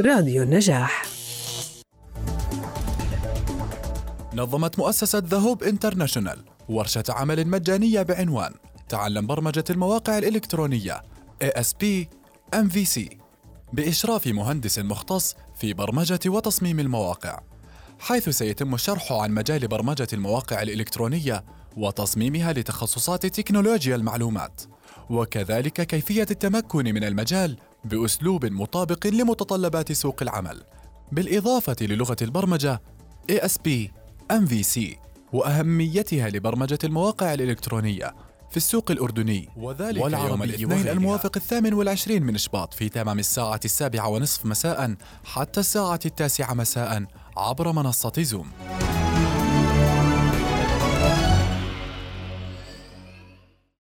راديو النجاح. نظمت مؤسسة The Hope International ورشة عمل مجانية بعنوان. تعلم برمجة المواقع الإلكترونية ASP MVC بإشراف مهندس مختص في برمجة وتصميم المواقع. حيث سيتم الشرح عن مجال برمجة المواقع الإلكترونية وتصميمها لتخصصات تكنولوجيا المعلومات. وكذلك كيفية التمكن من المجال بأسلوب مطابق لمتطلبات سوق العمل بالإضافة للغة البرمجة ASP MVC وأهميتها لبرمجة المواقع الإلكترونية في السوق الأردني. وذلك والعربي يوم الاثنين الموافق الثامن والعشرين من إشباط في تمام الساعة السابعة ونصف مساء حتى الساعة التاسعة مساء عبر منصة زوم.